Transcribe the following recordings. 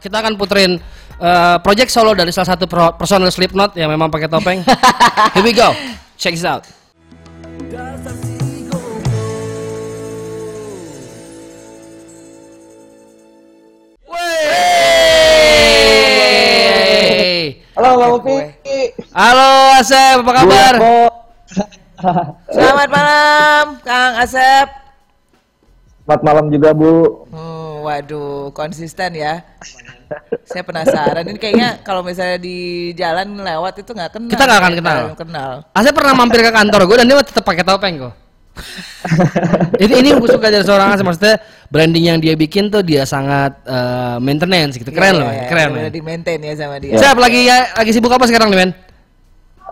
kita akan puterin uh, project solo dari salah satu pro- personal Slipknot yang memang pakai topeng. Here we go. Check this out. Halo Bang Upi. Halo Asep, apa kabar? Selamat malam, Kang Asep. Selamat malam juga Bu. Hmm, waduh, konsisten ya. Saya penasaran. Ini kayaknya kalau misalnya di jalan lewat itu nggak kenal. Kita nggak akan kenal. kenal. Asep pernah mampir ke kantor gue dan dia tetap pakai topeng kok. ini ini yang gue suka dari seorang Asep maksudnya branding yang dia bikin tuh dia sangat eh, maintenance gitu keren Iya, loh iya, keren loh. di maintain ya sama dia. Siap lagi ya lagi sibuk apa sekarang nih men?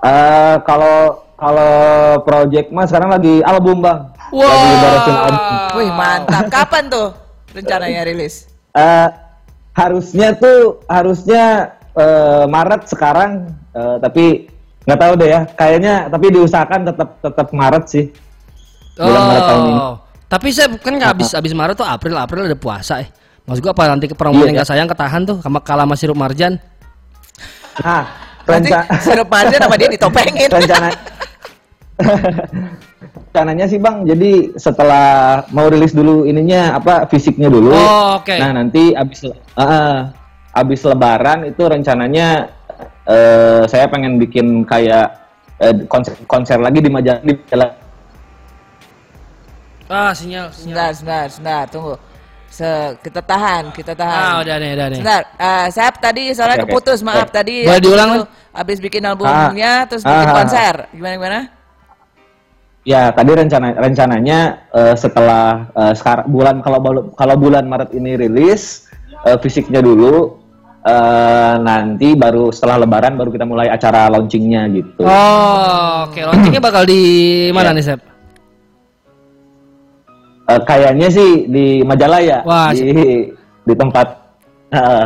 Eh, kalau kalau project mas sekarang lagi album bang. Album. Wih mantap. Kapan tuh rencananya rilis? Eh, harusnya tuh harusnya eh, Maret sekarang, eh, tapi nggak tahu deh ya. Kayaknya tapi diusahakan tetap tetap Maret sih. Bulan Maret tahun ini. Oh, tapi saya kan nggak habis habis Maret tuh April April ada puasa eh. Maksud gua apa nanti ke promo Iya, yang nggak sayang ketahan tuh sama kalah sama sirup marjan. Nah, Nanti renca- sirup marjan sama dia ditopengin. rencana rencananya sih bang jadi setelah mau rilis dulu ininya apa fisiknya dulu Oh, oke. nah nanti abis uh, abis lebaran itu rencananya eh, saya pengen bikin kayak eh, konser konser lagi di majalah di majalah Ah sinyal sinyal. Sebentar, sebentar, sebentar, tunggu. Se kita tahan, kita tahan. Ah udah nih udah nih. Sebentar, eh saya tadi soalnya oke. keputus, maaf Oke. tadi. Boleh diulang, itu, Habis bikin albumnya, terus Ah, bikin ah, konser. Gimana gimana? Ya tadi rencana rencananya eh, setelah eh, sekarang bulan kalau kalau bulan Maret ini rilis eh, fisiknya dulu eh, nanti baru setelah lebaran baru kita mulai acara launchingnya gitu Oh, oke. Launchingnya bakal di mana Iya. nih, Sep? Eh, kayaknya sih di Majalaya Wah, di di tempat eh,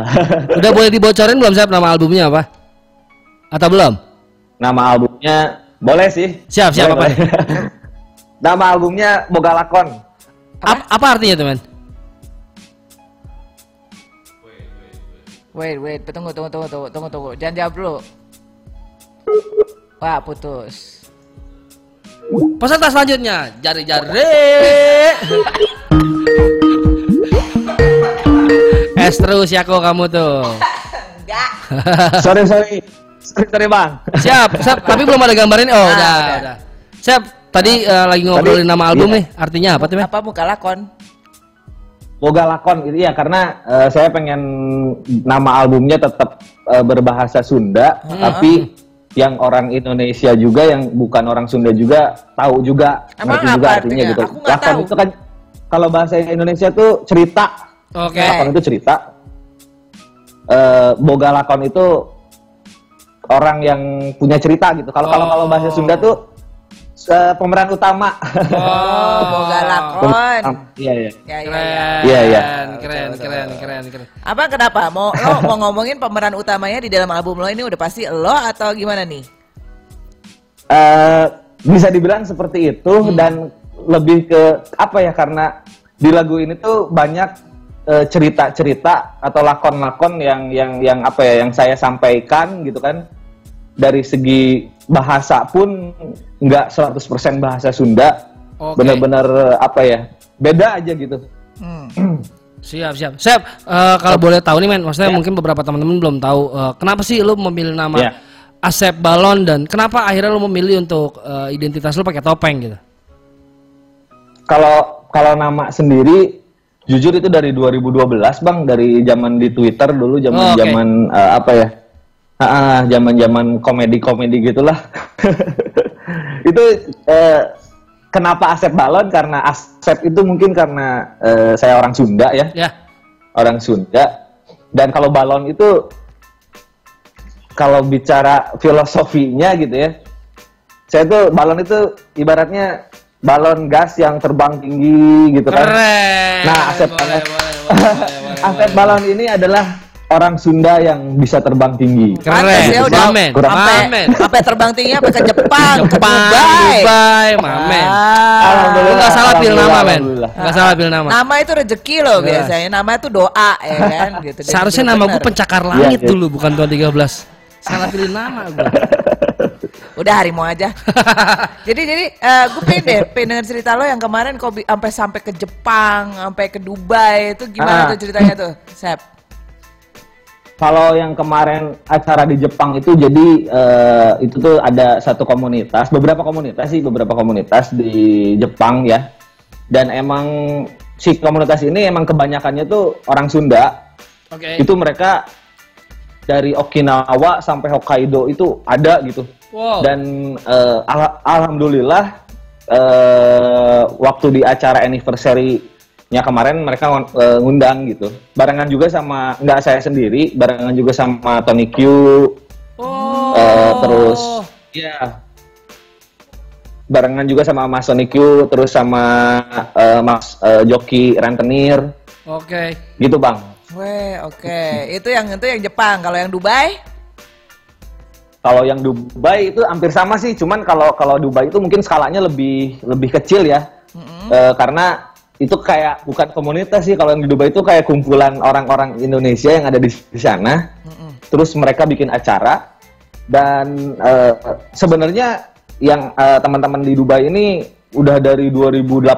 Udah boleh dibocorin belum, Sep, nama albumnya apa? Atau belum? nama albumnya boleh sih Siap, siap, Boleh, apa? boleh. nama albumnya Boga Lakon Ap- apa artinya tuh, men? Wait, wait, tunggu, tunggu, tunggu, tunggu, tunggu, tunggu. Jangan jawab dulu. Wah, putus. Peserta selanjutnya, jari-jari. Es terus ya kok kamu tuh. Enggak. sorry sorry sorry, sorry bang Siap, Sep, tapi belum ada gambarin. Oh, Ah, udah, udah. udah. Siap, tadi eh, lagi ngobrolin nama album iya. nih. Artinya apa tuh? Apa muka lakon? Boga Lakon itu ya karena eh, saya pengen nama albumnya tetap eh, berbahasa Sunda tapi yang orang Indonesia juga yang bukan orang Sunda juga tahu juga Emang ngerti apa juga artinya? artinya gitu. Aku Lakon tahu. itu kan kalau bahasa Indonesia tuh cerita. Oke. Lakon itu cerita. Eh, Boga Lakon itu orang yang punya cerita gitu. Kalau kalau kalau bahasa Sunda tuh eh, pemeran utama. Oh, boga lakon. Iya iya. Ya, ya, ya. Keren, Iya, iya. keren, keren, keren, keren. Apa kenapa? Mau lo mau ngomongin pemeran utamanya di dalam album lo ini udah pasti lo atau gimana nih? Eh, bisa dibilang seperti itu Hmm. dan lebih ke apa ya karena di lagu ini tuh banyak cerita-cerita atau lakon-lakon yang yang yang apa ya yang saya sampaikan gitu kan dari segi bahasa pun nggak 100% bahasa Sunda Oke. bener-bener apa ya beda aja gitu Hmm. Siap, siap. Sep, eh, kalau boleh tahu nih, men, maksudnya Ya. mungkin beberapa teman-teman belum tahu eh, kenapa sih lu memilih nama Ya. Asep Balon dan kenapa akhirnya lu memilih untuk eh, identitas lu pakai topeng gitu? kalau kalau nama sendiri jujur itu dari 2012 bang dari zaman di Twitter dulu zaman Oh, oke. zaman eh, apa ya Ah, zaman zaman komedi komedi gitulah itu eh, kenapa Asep Balon karena Asep itu mungkin karena eh, saya orang Sunda ya Ya. orang Sunda dan kalau balon itu kalau bicara filosofinya gitu ya saya tuh balon itu ibaratnya balon gas yang terbang tinggi gitu kan Keren. Nah, Asep boleh, Balon. boleh, boleh, boleh. balon ini adalah orang Sunda yang bisa terbang tinggi Keren. Ya udah Mamen. Kurang- sampai Mamen. sampai terbang tinggi sampai ke Jepang, ke Jepang, Dubai. Dubai, mamen. Ah. Lu nggak salah Alhamdulillah, pilih nama, men. Alhamdulillah. Nggak salah pilih nama. Nama itu rezeki loh biasanya. Nama itu doa ya kan gitu. Dan Seharusnya nama gue pencakar Iya, langit iya. dulu, bukan tuan 13. Salah pilih nama gue. Udah harimau aja. jadi jadi gue pengen deh, pengen denger cerita lo yang kemarin kok bi- sampai sampai ke Jepang, sampai ke Dubai itu gimana Ah. tuh ceritanya tuh, Sep? Kalau yang kemarin acara di Jepang itu jadi eh, itu tuh ada satu komunitas, beberapa komunitas sih, beberapa komunitas di Jepang ya. Dan emang si komunitas ini emang kebanyakannya tuh orang Sunda. Oke. Itu mereka dari Okinawa sampai Hokkaido itu ada gitu. Wow. Dan eh, al- alhamdulillah eh, waktu di acara anniversary-nya kemarin mereka eh, ngundang gitu. Barengan juga sama nggak saya sendiri, barengan juga sama Tony Q. Oh. eh, terus ya barengan juga sama Mas Tony Q, terus sama eh, Mas eh, Joki Rentenir Oke. gitu bang. Weh, oke. Itu yang itu yang Jepang. Kalau yang Dubai? Kalau yang Dubai itu hampir sama sih, cuman kalau kalau Dubai itu mungkin skalanya lebih lebih kecil ya, Eh, karena itu kayak bukan komunitas sih. Kalau yang di Dubai itu kayak kumpulan orang-orang Indonesia yang ada di, di sana. Terus mereka bikin acara dan eh, sebenarnya yang eh, teman-teman di Dubai ini udah dari 2018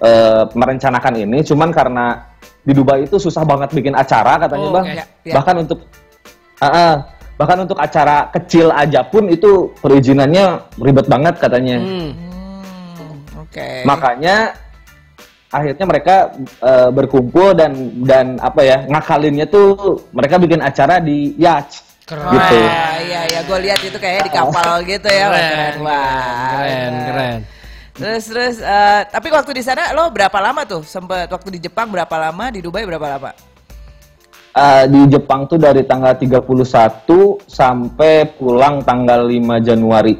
eh, merencanakan ini, cuman karena di Dubai itu susah banget bikin acara katanya Oh, bang. Ya, ya. Bahkan untuk Ah, ah. bahkan untuk acara kecil aja pun itu perizinannya ribet banget katanya. Hmm. Hmm, oke. Makanya akhirnya mereka eh, berkumpul dan dan apa ya ngakalinnya tuh mereka bikin acara di yacht Keren. gitu. Wah, iya ya, gue lihat itu kayaknya di kapal gitu ya, Keren, Wah, keren, bener. keren. Terus terus, eh, tapi waktu di sana lo berapa lama tuh? Sempet waktu di Jepang berapa lama? Di Dubai berapa lama? Eh, di Jepang tuh dari tanggal 31 sampai pulang tanggal 5 Januari.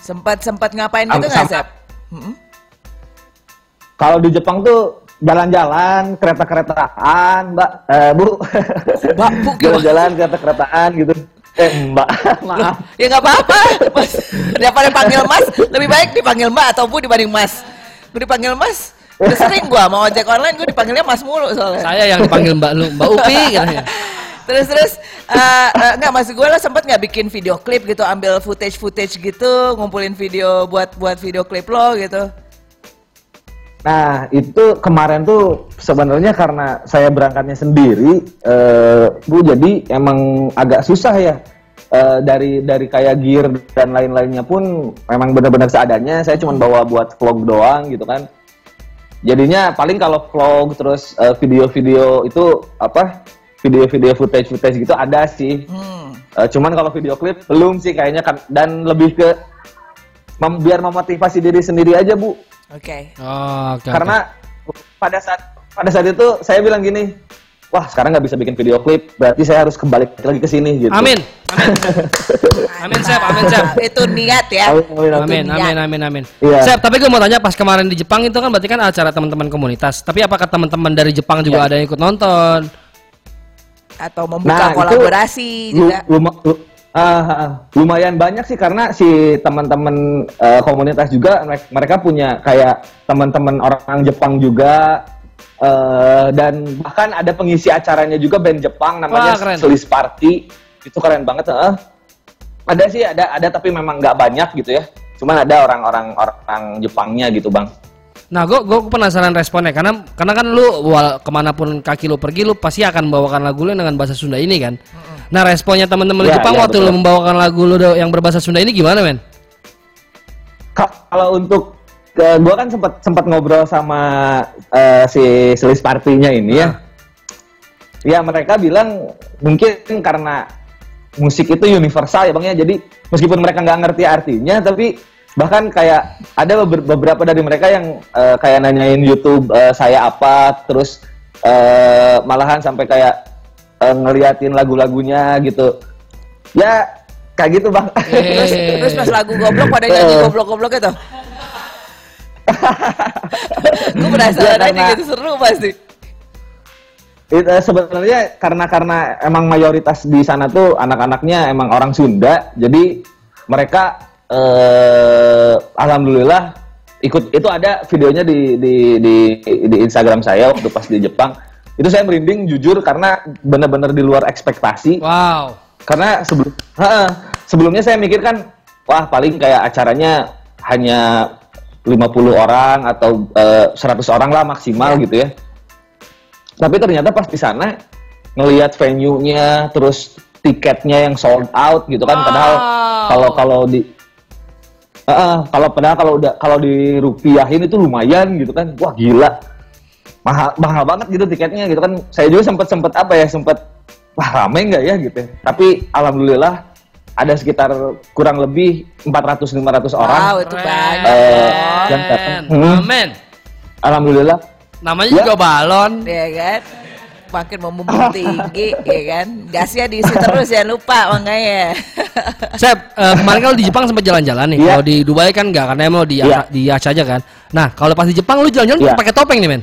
Sempat sempat ngapain gitu nggak? Mm-mm. Kalau di Jepang tuh jalan-jalan kereta-keretaan, Mbak, eh, Bu. Mbak, Bu, jalan-jalan kereta-keretaan gitu. Eh, Mbak, maaf. Ya nggak apa-apa, Mas. Daripada panggil Mas, lebih baik dipanggil Mbak atau Bu dibanding Mas. Gue dipanggil Mas, udah sering gua mau ojek online gue dipanggilnya Mas mulu soalnya. Saya yang dipanggil Mbak Lu, Mbak Upi katanya. terus terus eh eh, nggak maksud gue lah sempet nggak bikin video klip gitu ambil footage footage gitu ngumpulin video buat buat video klip lo gitu Nah, itu kemarin tuh sebenarnya karena saya berangkatnya sendiri, eh, Bu, jadi emang agak susah ya. Eh, dari dari kayak gear dan lain-lainnya pun memang benar-benar seadanya. Saya cuma bawa buat vlog doang gitu kan. Jadinya paling kalau vlog terus eh, video-video itu apa? Video-video footage-footage gitu ada sih. hmm. Eh, cuman kalau video klip belum sih kayaknya kan dan lebih ke mem- biar memotivasi diri sendiri aja, Bu oke Oh, oke. karena pada saat pada saat itu saya bilang gini wah sekarang nggak bisa bikin video klip berarti saya harus kembali lagi ke sini gitu Amin. Amin. amin, Sep. Amin, Sep. itu niat ya Amin, amin, Amin, amin, amin, amin. Iya. Sep, tapi gue mau tanya pas kemarin di Jepang itu kan berarti kan acara teman-teman komunitas. Tapi apakah teman-teman dari Jepang juga Iya. ada yang ikut nonton? atau membuka Nah, itu kolaborasi lu- juga luma- lu- ah. lumayan banyak sih karena si teman-teman eh, komunitas juga merek- mereka punya kayak teman-teman orang Jepang juga eh, dan bahkan ada pengisi acaranya juga band Jepang namanya Wah, Party itu keren banget eh. ada sih ada ada tapi memang nggak banyak gitu ya cuman ada orang-orang orang Jepangnya gitu bang Nah, gue gue penasaran responnya karena karena kan lu wal, ke mana pun kaki lu pergi, lu pasti akan membawakan lagu lu dengan bahasa Sunda ini kan. Nah, responnya teman-teman Ya, Jepang ya, waktu betul. lu membawakan lagu lu yang berbahasa Sunda ini gimana, men? Ka- kalau untuk ke gua kan sempat sempat ngobrol sama eh, si Slice Party-nya ini ya. Ya mereka bilang mungkin karena musik itu universal ya bang ya. Jadi meskipun mereka nggak ngerti artinya, tapi bahkan kayak ada beber- beberapa dari mereka yang eh, kayak nanyain YouTube eh, saya apa, terus eh, malahan sampai kayak eh, ngeliatin lagu-lagunya gitu. Ya kayak gitu bang. terus terus pas lagu goblok pada nyanyi Eh. goblok-goblok itu gue penasaran Ya, aja gitu seru pasti It, eh, sebenarnya karena karena emang mayoritas di sana tuh anak-anaknya emang orang Sunda, jadi mereka eh, alhamdulillah ikut itu ada videonya di di di di Instagram saya waktu pas di Jepang itu saya merinding jujur karena benar-benar di luar ekspektasi Wow. karena sebelum Ha-ha. sebelumnya saya mikir kan wah paling kayak acaranya hanya 50 orang atau eh, 100 orang lah maksimal gitu ya tapi ternyata pas di sana ngelihat venue-nya terus tiketnya yang sold out gitu kan padahal Wow. kalau kalau di Ha-ha. kalau padahal kalau udah kalau dirupiahin itu lumayan gitu kan wah gila mahal mahal banget gitu tiketnya gitu kan saya juga sempat sempat apa ya sempat wah rame nggak ya gitu tapi alhamdulillah ada sekitar kurang lebih 400 500 orang Wow, itu Keren. banyak. Eh, loh. yang datang. Hmm. Amin. alhamdulillah Namanya Ya. juga balon. ya kan makin membumbung tinggi ya kan gasnya diisi terus ya lupa makanya Sep, eh, kemarin kalau di Jepang sempat jalan-jalan nih. Iya. Kalau di Dubai kan enggak karena emang di Iya. di Yacht aja kan. Nah, kalau pas di Jepang lu jalan-jalan Iya. pakai topeng nih, men.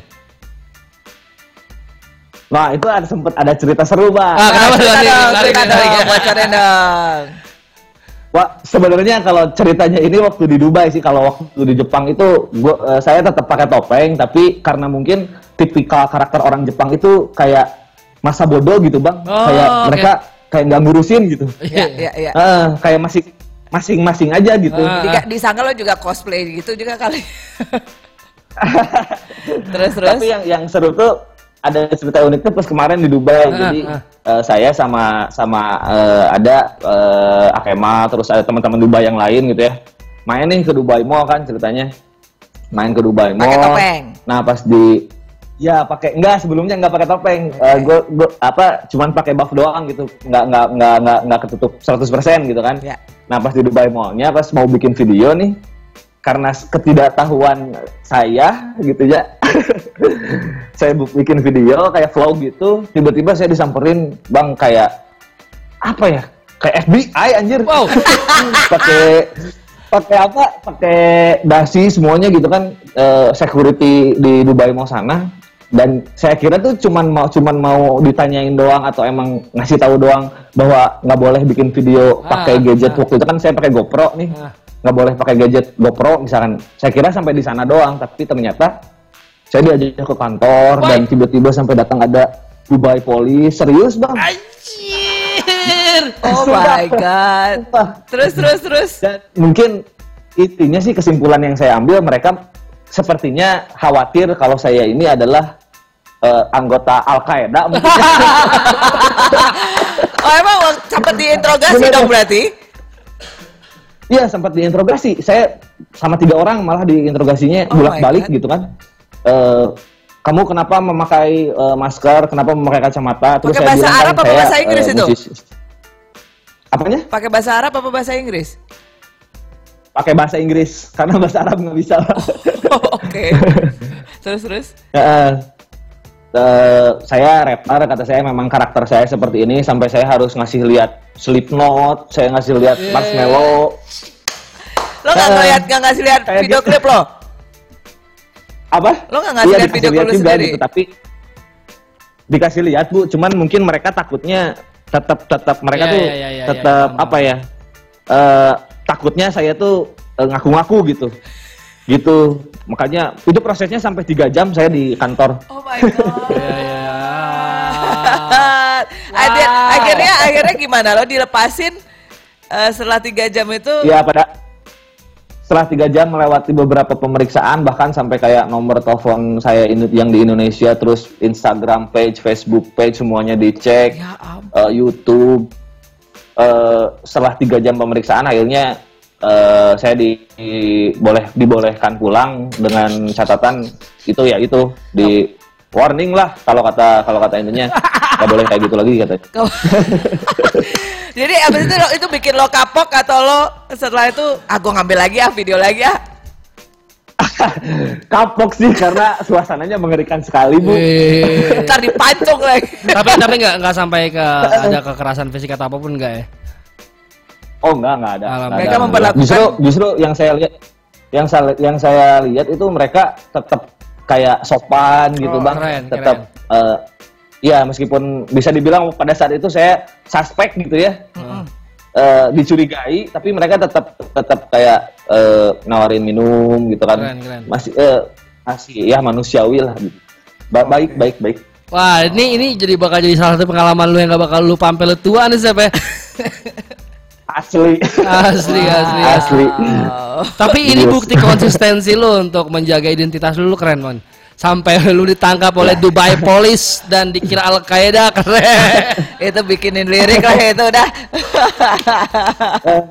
Nah itu ada sempat ada cerita seru bang Ah, kenapa? cerita Lari, dong cerita dong bocorin dong Wah, sebenarnya kalau ceritanya ini waktu di Dubai sih, kalau waktu di Jepang itu gua, eh, saya tetap pakai topeng, tapi karena mungkin tipikal karakter orang Jepang itu kayak masa bodoh gitu bang, Oh, kayak oke. mereka kayak nggak ngurusin gitu, ya ya ya Eh, kayak masih masing-masing aja gitu. Ah. Diga- disangka lo juga cosplay gitu juga kali terus terus Tapi yang yang seru tuh ada cerita unik tuh pas kemarin di Dubai. Ah, Jadi ah. eh, saya sama sama eh, ada eh, Akema terus ada teman-teman Dubai yang lain gitu ya. Main nih ke Dubai Mall kan ceritanya. Main ke Dubai Mall. Pakai topeng? Nah, pas di Ya pakai enggak sebelumnya enggak pakai topeng. Eh, gua, gua apa cuman pakai buff doang gitu. Enggak enggak enggak enggak enggak ketutup 100% gitu kan. Ya. Nah, pas di Dubai Mall-nya pas mau bikin video nih karena ketidaktahuan saya gitu ya. saya bikin video kayak vlog gitu, tiba-tiba saya disamperin, "Bang, kayak apa ya? Kayak FBI anjir." Wow. pakai pakai apa? Pakai dasi semuanya gitu kan eh, security di Dubai Mall sana dan saya kira tuh cuman mau cuman mau ditanyain doang atau emang ngasih tahu doang bahwa nggak boleh bikin video pakai Ah, gadget ah. waktu itu kan saya pakai GoPro nih Ah. Nggak boleh pakai gadget GoPro misalkan. Saya kira sampai di sana doang tapi ternyata saya diajak ke kantor dan tiba-tiba sampai datang ada Dubai Police. Serius bang? Anjir. oh my god. Sumpah. terus terus terus. Dan mungkin intinya sih kesimpulan yang saya ambil mereka sepertinya khawatir kalau saya ini adalah eh, anggota Al Qaeda mungkin. Oh emang sempat diinterogasi dong berarti Iya sempat diinterogasi. Saya sama tiga orang malah diinterogasinya Oh bolak balik my God. gitu kan. Eh, kamu kenapa memakai eh, masker? Kenapa memakai kacamata? Pakai saya bahasa bilang Arab kan apa saya, bahasa Inggris eh, itu? musisi. Apanya? pakai bahasa Arab apa bahasa Inggris Pakai bahasa Inggris karena bahasa Arab nggak bisa. oh, oke terus terus Eh, eh, saya rapper kata saya memang karakter saya seperti ini sampai saya harus ngasih lihat Slipknot, saya ngasih lihat Yeah. Marshmello. lo nggak Eh, ngeliat nggak ngasih lihat video klip lo apa? Lo nggak ngasih Iya, lihat video klip sendiri? gitu, tapi dikasih lihat bu, cuman mungkin mereka takutnya tetap tetap mereka Iya, tuh iya, iya, iya, tetap iya, apa ya? eh takutnya saya tuh eh, ngaku-ngaku gitu, gitu. Makanya itu prosesnya sampai tiga jam saya di kantor. oh my god Iya, iya. Akhir- akhirnya akhirnya gimana lo dilepasin eh, setelah tiga jam itu? Ya pada setelah tiga jam melewati beberapa pemeriksaan bahkan sampai kayak nomor telepon saya yang di Indonesia terus Instagram page, Facebook page semuanya dicek, ya eh, YouTube. Eh, setelah tiga jam pemeriksaan akhirnya eh, saya di, di- boleh dibolehkan pulang dengan catatan itu ya itu di warning lah kalau kata kalau kata intinya nggak boleh kayak gitu lagi katanya. Jadi abis itu lo, itu bikin lo kapok atau lo setelah itu ah gue ngambil lagi ah video lagi ah Kapok sih karena suasananya mengerikan sekali bu. Ntar dipancung lagi. tapi tapi nggak nggak sampai ke ada kekerasan fisik atau apa pun nggak ya? Oh enggak enggak ada. Nggak Mereka ada. memperlakukan- Justru justru yang saya lihat yang saya yang saya lihat itu mereka tetap kayak sopan gitu Oh, bang. keren, tetap eh, ya meskipun bisa dibilang pada saat itu saya suspek gitu ya. eh, dicurigai tapi mereka tetap tetap kayak eh, nawarin minum gitu kan Keren, keren. masih eh, masih ya manusiawi lah gitu. Ba- baik baik baik Wah, ini ini jadi bakal jadi salah satu pengalaman lu yang gak bakal lu sampai lu tua nih, Sep ya. asli Asli, asli, asli. asli. Tapi ini Yes. bukti konsistensi lu untuk menjaga identitas lu, lu keren, man. Sampai lu ditangkap oleh Dubai Police dan dikira Al Qaeda keren. itu bikinin lirik lah itu udah. Eh,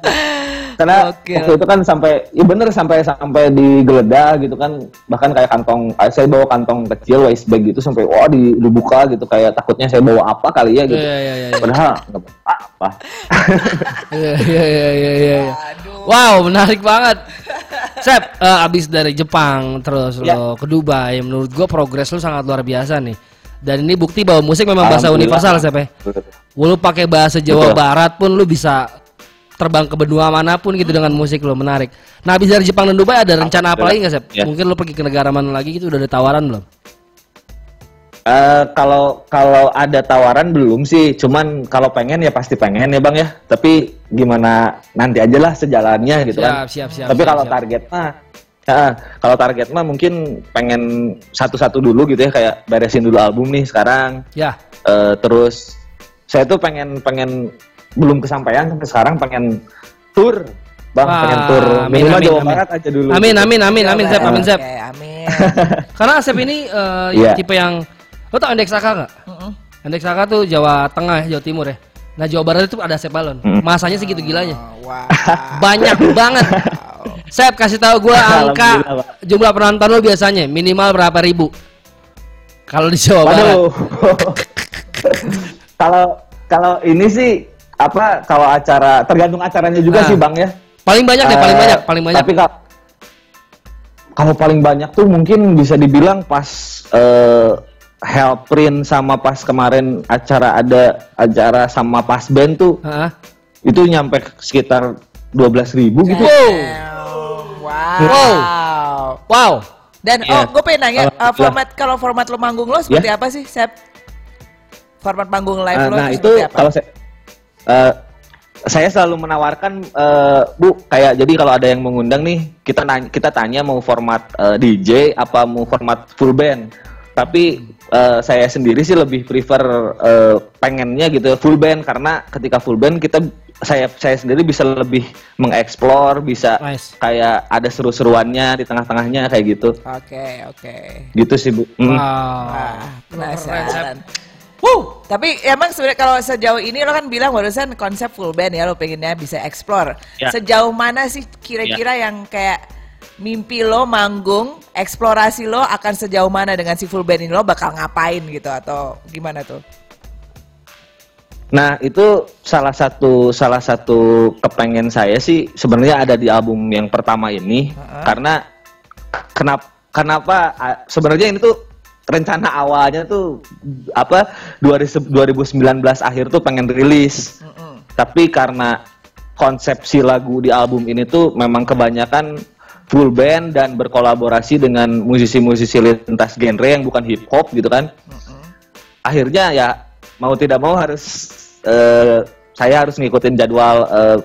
karena Oke. waktu itu kan sampai ya bener sampai sampai digeledah gitu kan bahkan kayak kantong saya bawa kantong kecil waste bag gitu sampai wah di, dibuka gitu kayak takutnya saya bawa apa kali ya gitu Iya, iya, iya, iya. padahal apa Iya, iya, iya, iya, iya. iya. Wow, menarik banget. Sep, eh, abis dari Jepang terus Ya. lo ke Dubai, menurut gua progres lu sangat luar biasa nih. Dan ini bukti bahwa musik memang bahasa universal, Sep ya. Lu pakai bahasa Jawa Betul. Barat pun lu bisa terbang ke benua mana pun gitu dengan musik lu menarik. Nah, abis dari Jepang dan Dubai ada rencana apa lagi nggak, Sep? Ya. Mungkin lu pergi ke negara mana lagi gitu udah ada tawaran belum? Eh, kalau kalau ada tawaran belum sih, cuman kalau pengen ya pasti pengen ya bang ya. Tapi gimana nanti aja lah sejalannya gitu kan. Siap, siap, siap. Tapi siap, kalau siap. target mah, ya, kalau target mah mungkin pengen satu-satu dulu gitu ya, kayak beresin dulu album nih sekarang. Ya, Eh, terus saya tuh pengen pengen belum kesampaian sampai sekarang pengen tour, bang, Wah, pengen tour amin, minimal amin, Jawa amin. Barat aja dulu. amin, amin, amin, amin, Sep, amin, Sep. Oke, amin. Karena Asep ini eh, Iya. tipe yang lo tau Indeks AK nggak? Mm-mm. Indeks AK tuh Jawa Tengah, ya, Jawa Timur ya. Nah Jawa Barat itu ada Asep Balon. Mm. Masanya segitu gilanya. Oh, Wah. Banyak banget. Sep kasih tahu gua angka jumlah penonton lo biasanya minimal berapa ribu? Kalau di Jawa Barat. Kalau kalau ini sih apa kalau acara tergantung acaranya juga Nah. sih bang ya. Paling banyak deh, paling Eh, banyak, paling banyak. Tapi kalau kalau paling banyak tuh mungkin bisa dibilang pas eh Hellprint sama pas kemarin acara ada acara sama pas band tuh Heeh. itu nyampe sekitar 12.000 ribu gitu. Wow. Wow. Wow. Wow. Dan Iya. oh, gue pengen nanya uh, format kalau format lo manggung lo seperti Ya. apa sih, Sep? Format manggung live Eh, lo nah itu itu seperti apa? kalau saya eh, saya selalu menawarkan eh, bu kayak jadi kalau ada yang mengundang nih kita nanya, kita tanya mau format eh, DJ apa mau format full band tapi eh, saya sendiri sih lebih prefer eh, pengennya gitu full band karena ketika full band kita saya saya sendiri bisa lebih mengeksplor bisa Nice. kayak ada seru-seruannya di tengah-tengahnya kayak gitu Oke, oke. gitu sih bu Hmm. Wow. Sep. penasaran. Wuh, tapi emang sebenarnya kalau sejauh ini lo kan bilang barusan konsep full band ya lo pengennya bisa explore. Ya. Sejauh mana sih kira-kira yang kayak mimpi lo manggung, eksplorasi lo akan sejauh mana dengan si full band ini lo bakal ngapain gitu atau gimana tuh? Nah itu salah satu salah satu kepengen saya sih sebenarnya ada di album yang pertama ini karena kenapa kenapa sebenarnya ini tuh rencana awalnya tuh apa 2000 2019 akhir tuh pengen rilis Mm-mm. tapi karena konsepsi lagu di album ini tuh memang kebanyakan full band dan berkolaborasi dengan musisi-musisi lintas genre yang bukan hip hop gitu kan. Akhirnya ya mau tidak mau harus eh, saya harus ngikutin jadwal eh,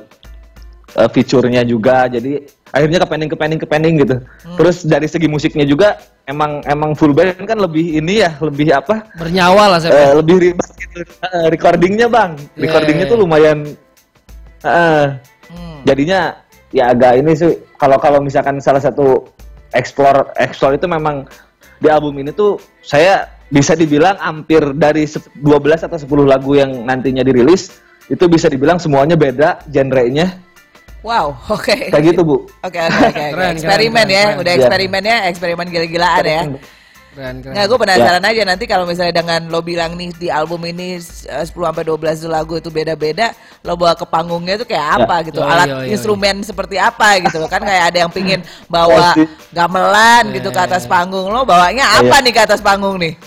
eh, fiturnya juga. Jadi akhirnya ke pending ke pending ke pending gitu. Terus dari segi musiknya juga emang emang full band kan lebih ini ya lebih apa? Bernyawa lah Sep. eh, lebih ribet gitu. Eh, recordingnya bang. Iya, recordingnya iya, tuh iya. lumayan eh, Hmm. jadinya ya agak ini sih kalau kalau misalkan salah satu explore explore itu memang di album ini tuh saya bisa dibilang hampir dari se- 12 atau 10 lagu yang nantinya dirilis itu bisa dibilang semuanya beda genrenya Wow, oke. kayak gitu bu Oke, oke, oke. Keren, Eksperimen keren, ya, keren, udah keren. eksperimen ya, eksperimen gila-gilaan ya. Keren, keren. Nggak, gue penasaran aja nanti kalau misalnya dengan lo bilang nih di album ini eh, 10 sampai 12 lagu itu beda-beda, lo bawa ke panggungnya itu kayak apa gitu, Yo, alat yo, yo, yo. instrumen seperti apa gitu kan kayak ada yang pingin bawa gamelan gitu ke Eh. atas panggung lo bawanya apa Iya. nih ke atas panggung nih?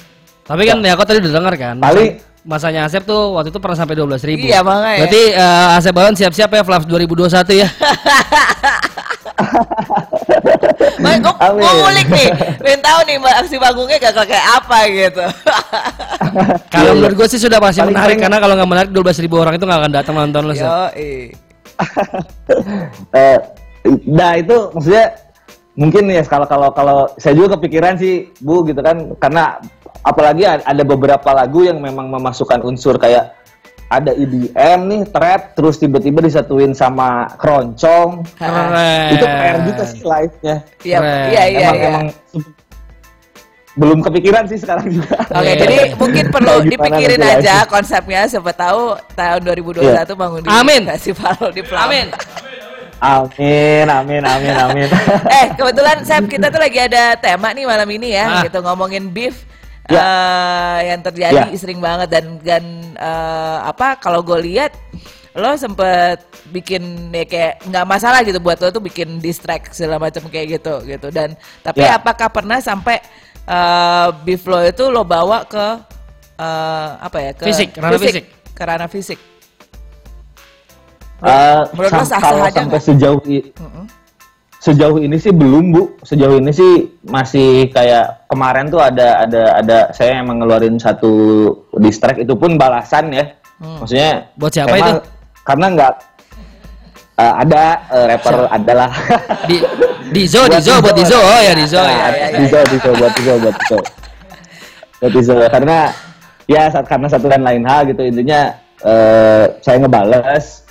Tapi kan ya aku tadi udah dengar kan. Paling- masa- masanya Asep tuh waktu itu pernah sampai 12 ribu. Iya, makanya. Berarti eh, Asep Balon siap-siap ya Flaps 2021 ya. Gue gue Amin. ngulik nih, pengen tahu nih mbak aksi panggungnya gak kayak apa gitu. Kalau Iya, menurut gue sih sudah pasti Paling- menarik paling- karena kalau nggak menarik 12 ribu orang itu nggak akan datang nonton lo. Yo, Eh, nah itu maksudnya mungkin ya kalau kalau kalau saya juga kepikiran sih bu gitu kan karena apalagi ada beberapa lagu yang memang memasukkan unsur kayak ada EDM nih trap terus tiba-tiba disatuin sama keroncong Keren. itu PR juga sih live-nya Iya, iya, iya. emang iya. emang belum kepikiran sih sekarang juga Oke, Iya. jadi mungkin perlu dipikirin aja live-nya. konsepnya siapa tahu tahun 2021 bangun di Amin. festival di Plam. Amin. amin amin amin amin eh, kebetulan Sam kita tuh lagi ada tema nih malam ini ya, Ah. gitu ngomongin beef Ya. eh, yang terjadi Ya. sering banget dan dan eh, apa kalau gue lihat lo sempet bikin ya kayak nggak masalah gitu buat lo tuh bikin distract segala macam kayak gitu gitu dan tapi Ya. apakah pernah sampai eh, beef lo itu lo bawa ke eh, apa ya ke Fisik, ranah fisik. ke ranah fisik Eh, Menurut lo sah-sah aja sampai sejauh i- Mm-mm. Sejauh ini sih belum bu sejauh ini sih masih kayak kemarin tuh ada ada ada saya emang ngeluarin satu distrack itu pun balasan ya Hmm. maksudnya Buat siapa emang itu? karena nggak eh, ada eh, rapper adalah Di Dizo, Dizo, buat Dizo. Oh ya Dizo ya. ya, ya, Dizo, Dizo, buat Dizo, buat Dizo. Buat Dizo, karena ya saat karena satu dan lain hal gitu intinya eh, saya ngebales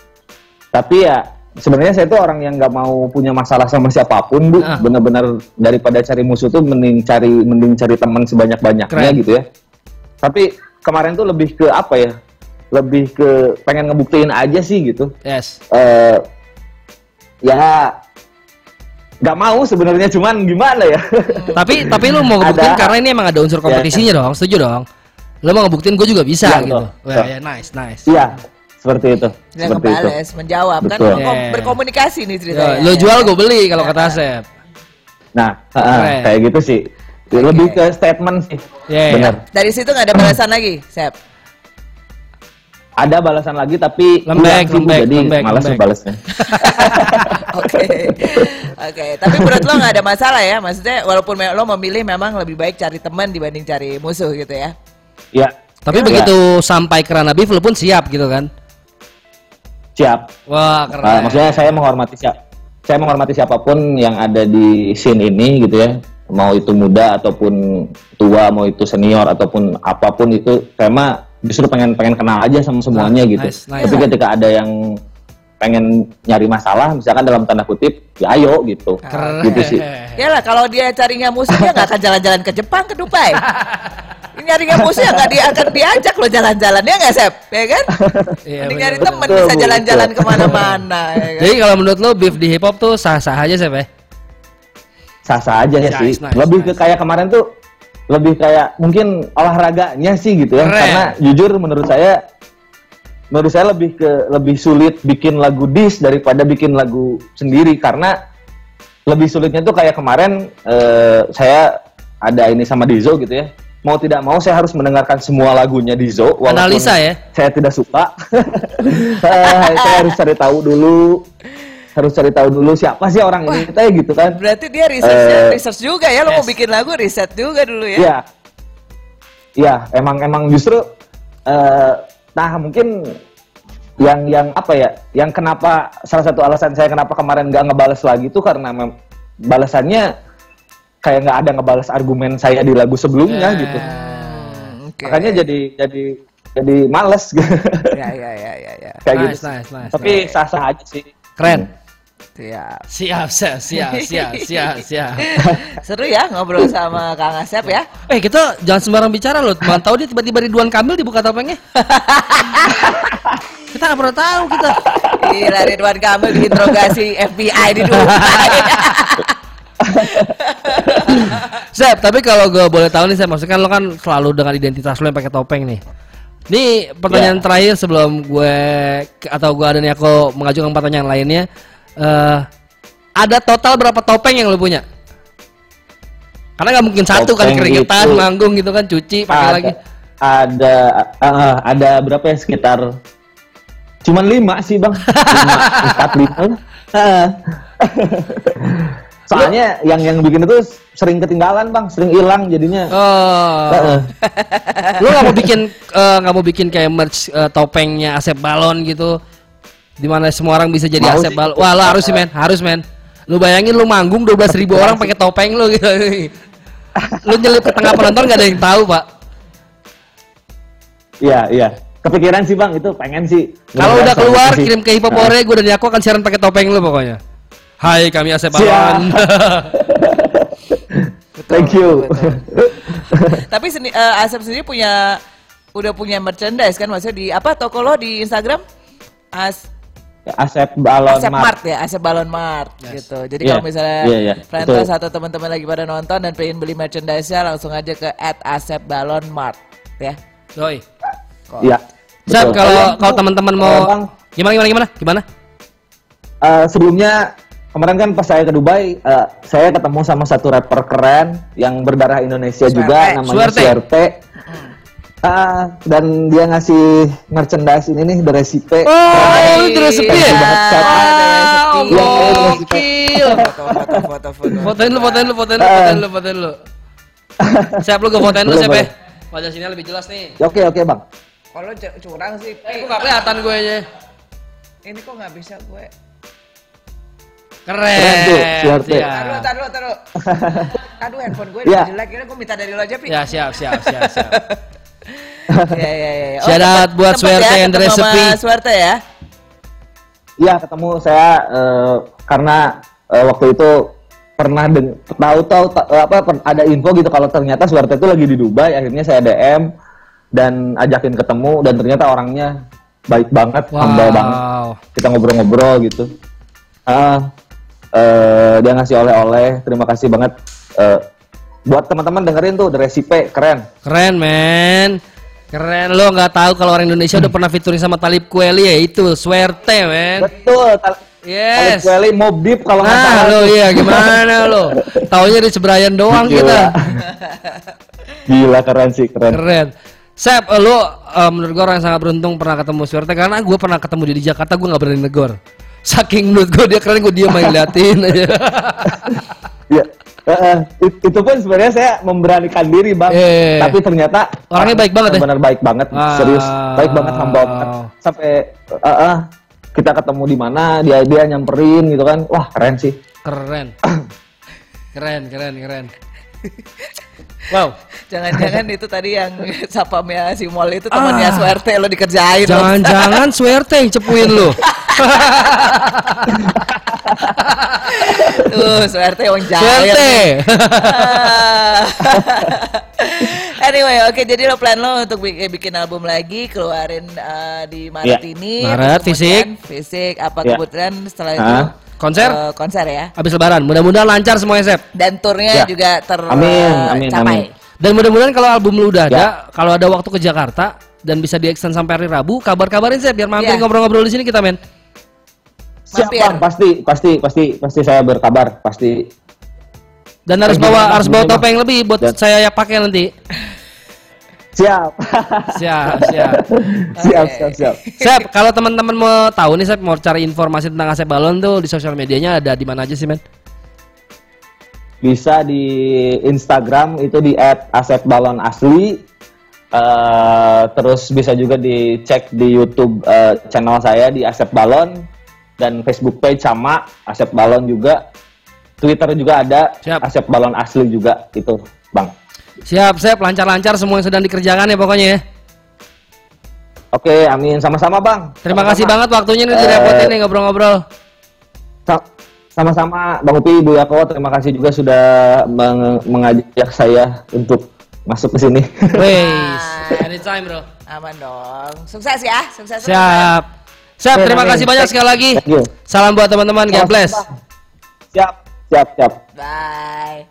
tapi ya sebenarnya saya tuh orang yang nggak mau punya masalah sama siapa pun bu Ah. bener-bener daripada cari musuh tuh mending cari mending cari teman sebanyak-banyaknya Keren. gitu ya tapi kemarin tuh lebih ke apa ya lebih ke pengen ngebuktiin aja sih gitu Yes. eh ya nggak mau sebenarnya cuman gimana ya Tapi tapi lu mau ngebuktiin Ada- karena ini emang ada unsur kompetisinya dong, setuju dong. Lu mau ngebuktiin gue juga bisa Iya, gitu. betul. Ya nice, nice. iya seperti itu Dia seperti itu menjawab kan Betul. berkom- Yeah. berkomunikasi nih Yo, ceritanya. lu jual gue beli kalau kata Asep. nah ah, kayak gitu sih lebih ke statement sih Iya, iya. benar Dari situ nggak ada balasan lagi, Sep. ada balasan lagi tapi Lembek, sih, lembek, jadi lembek, malas lembek. balasnya Oke, oke. Tapi menurut lo nggak ada masalah ya? Maksudnya walaupun lo memilih memang lebih baik cari teman dibanding cari musuh gitu ya? ya Tapi Ya. begitu sampai ke ranah beef lu pun siap gitu kan. Siap Wah, keren. Nah, maksudnya saya menghormati siap saya menghormati siapa pun yang ada di scene ini gitu ya mau itu muda ataupun tua mau itu senior ataupun apa pun itu saya mah justru pengen pengen kenal aja sama semuanya Nah, gitu nice, nice. tapi ketika ada yang pengen nyari masalah misalkan dalam tanda kutip ya ayo gitu Keren. gitu sih Ya lah, kalau dia carinya musuh dia nggak akan jalan-jalan ke Jepang, ke Dubai. Nyarinya musuh ya nggak dia akan diajak lo jalan-jalan ya nggak Sep? Ya kan? Mending bener, nyari bener. teman betul, bisa jalan-jalan ke mana-mana. Ya kan? Jadi kalau menurut lu beef di hip hop tuh sah-sah aja Sep ya? sah-sah aja ya Nice, sih nice, lebih ke nice. kayak kemarin tuh lebih kayak mungkin olahraganya sih gitu ya Keren. karena jujur menurut saya menurut saya lebih ke lebih sulit bikin lagu dis daripada bikin lagu sendiri karena lebih sulitnya tuh kayak kemarin eh, saya ada ini sama Dizo gitu ya mau tidak mau saya harus mendengarkan semua lagunya Dizo walaupun Analisa ya? saya tidak suka Eh, saya harus cari tahu dulu harus cari tahu dulu siapa sih orang ini kita gitu kan Berarti dia researchnya Eh, research juga ya, lo mau yes. bikin lagu riset juga dulu ya? Iya. Iya, emang emang justru eh nah mungkin yang yang apa ya? Yang kenapa salah satu alasan saya kenapa kemarin nggak ngebales lagi itu karena balasannya kayak nggak ada ngebales argumen saya di lagu sebelumnya Ya. gitu. Hmm, oke. Makanya jadi jadi jadi males gitu. Ya, ya, ya, ya, ya. kayak Nice, gitu. nice, nice, Tapi sah-sah aja sih. Keren. Siap. Siap, siap, siap, siap, siap, siap. Seru ya ngobrol sama Kang Asep ya. Eh kita jangan sembarang bicara loh. Mana tahu dia tiba-tiba Ridwan Kamil dibuka topengnya. kita nggak pernah tahu kita. Gila Ridwan Kamil diinterogasi FBI di Dubai. Sep, tapi kalau gue boleh tahu nih, saya maksudnya kan lo kan selalu dengan identitas lo yang pakai topeng nih. Ini pertanyaan Ya. terakhir sebelum gue atau gue ada nih aku mengajukan pertanyaan lainnya. Eh ada total berapa topeng yang lo punya? Karena nggak mungkin satu kan Topeng keringetan, itu- manggung gitu kan, cuci, pakai ada, lagi. Ada eh, ada berapa ya sekitar cuman lima sih bang lima empat lima Heeh. soalnya yang yang bikin itu sering ketinggalan bang sering hilang jadinya Oh, Heeh. lo nggak mau bikin eh, nggak mau bikin kayak merch eh, topengnya Asep Balon gitu? Di mana semua orang bisa jadi Mau Asep. Balon. Wah, lo harus sih, men. Harus, men. Lu bayangin lu manggung 12 ribu orang pakai topeng lu gitu. lu nyelip ke tengah penonton gak ada yang tahu, Pak. Iya, iya. Kepikiran sih bang, itu pengen sih. Kalau udah keluar sih. kirim ke Hip Hop Nah. Ore, gue dan Yako akan siaran pakai topeng lu pokoknya. Hai, kami Asep. Balon. Betul, Thank you. betul. Tapi seni, eh, Asep sendiri punya udah punya merchandise kan maksudnya di apa toko lo di Instagram? As Asep Balon Asep Mart. Mart ya, Asep Balon Mart Yes. gitu. Jadi Iya, kalau misalnya iya, iya, Frentas atau teman-teman lagi pada nonton dan pengen beli merchandise-nya langsung aja ke @asepbalonmart ya. Doi. Iya. Sep, kalau kalau teman-teman mau Bang, gimana gimana gimana? Gimana? eh, sebelumnya kemarin kan pas saya ke Dubai, eh, saya ketemu sama satu rapper keren yang berdarah Indonesia Suerte. juga, namanya Suerte. Suerte. Ah, dan dia ngasih merchandise ini nih, The Recipe. Oh, ya? Banget, Sep. Wow, Iya, iya, gokil. Foto foto foto foto. Fotoin lu, fotoin lu, fotoin lu, fotoin lu, fotoin lu. Siap lu gue fotoin lu, Boleh, siap ya. Wajah sini lebih jelas nih. Oke, oke, Bang. Kalau cu- curang sih, Eh, Pi. kok gak kelihatan gue nya. Ini kok nggak bisa gue. Keren. Keren tuh, siap. Taruh, taruh, taruh. Aduh, handphone gue udah jelek. Ini gue minta dari lo aja, Pi. Ya, siap, siap, siap, siap. Iya, iya, iya. Out sempet- buat Suerte ya, and Recipe. Suerte ya. Iya, ketemu saya eh, karena eh, waktu itu pernah deng- tahu-tahu ta- apa per- ada info gitu kalau ternyata Suarte itu lagi di Dubai, akhirnya saya DM dan ajakin ketemu dan ternyata orangnya baik banget, humble banget. Wow. Kita ngobrol-ngobrol gitu. Ah, eh, dia ngasih oleh-oleh, terima kasih banget. Eh, buat teman-teman dengerin tuh The Recipe, keren. Keren, men. Keren lo nggak tahu kalau orang Indonesia udah pernah featuring sama Talib Kweli ya itu Suerte, men. Betul. Tal- Yes. Alex Welly, Mob Deep kalau nggak Nah, lo iya gimana lo? Taunya di Sebrayan doang Gila. kita. Gila keren sih, keren. Keren. Sep, lo eh, menurut gue orang yang sangat beruntung pernah ketemu Suerte karena gue pernah ketemu dia di Jakarta gue nggak berani negor. Saking menurut gue dia keren gue diam aja liatin aja. Ya, it- itu pun sebenarnya saya memberanikan diri bang, Eh. tapi ternyata Orangnya baik banget ya? benar baik banget, Wow. serius, baik banget, humble banget. Sampai eh, eh, kita ketemu di mana, dia dia nyamperin gitu kan, wah keren sih. keren. Keren, keren, keren. Wow. Jangan-jangan itu tadi yang sapamnya si Mol itu temannya Ah. Suerte lo dikerjain. Jangan-jangan Suerte yang cepuin lo. Tuh, Suerte yang jahil. Suerte. Ah. anyway, oke jadi lo plan lo untuk bikin, bikin album lagi keluarin eh, di Maret Iya. ini. Maret, fisik. Fisik apa Iya. kebetulan setelah itu Hah? Konser? eh, konser ya. Habis lebaran, mudah-mudahan lancar semuanya Sep. Dan turnya Ya. juga Amin, amin, tercapai. amin. Dan mudah-mudahan kalau album lu udah ada, Ya. kalau ada waktu ke Jakarta dan bisa di-extend sampai hari Rabu, kabar-kabarin Sep biar mampir Ya. ngobrol-ngobrol di sini kita men. Siap bang, pasti, pasti, pasti, pasti saya berkabar, pasti. Dan harus bawa Bang? harus bawa topeng lebih buat Dan- saya ya pakai nanti. Siap, Siap, siap. siap, siap, siap. Sep, kalau teman-teman mau tahu nih Sep mau cari informasi tentang Asep Balon tuh di sosial medianya ada di mana aja sih men? Bisa di Instagram itu di @asepbalonasli. Eh, terus bisa juga dicek di YouTube eh, channel saya di Asep Balon dan Facebook page sama Asep Balon juga. Twitter juga ada Siap. Asep Balon asli juga itu, Bang. Siap, Sep, lancar-lancar semua yang sedang dikerjakan ya pokoknya ya. Oke, amin. Sama-sama, Bang. Terima Sama-sama. kasih banget waktunya nih Eh, direpotin nih ngobrol-ngobrol. Sa- Sama-sama, Bang Upi, Ibu Yako. Terima kasih juga sudah meng- mengajak saya untuk masuk ke sini. Wes, anytime bro. Aman dong. Sukses ya, sukses. Siap. Siap, terima kasih banyak sekali lagi. Salam buat teman-teman, oh, bless. Siap, siap, siap. Bye.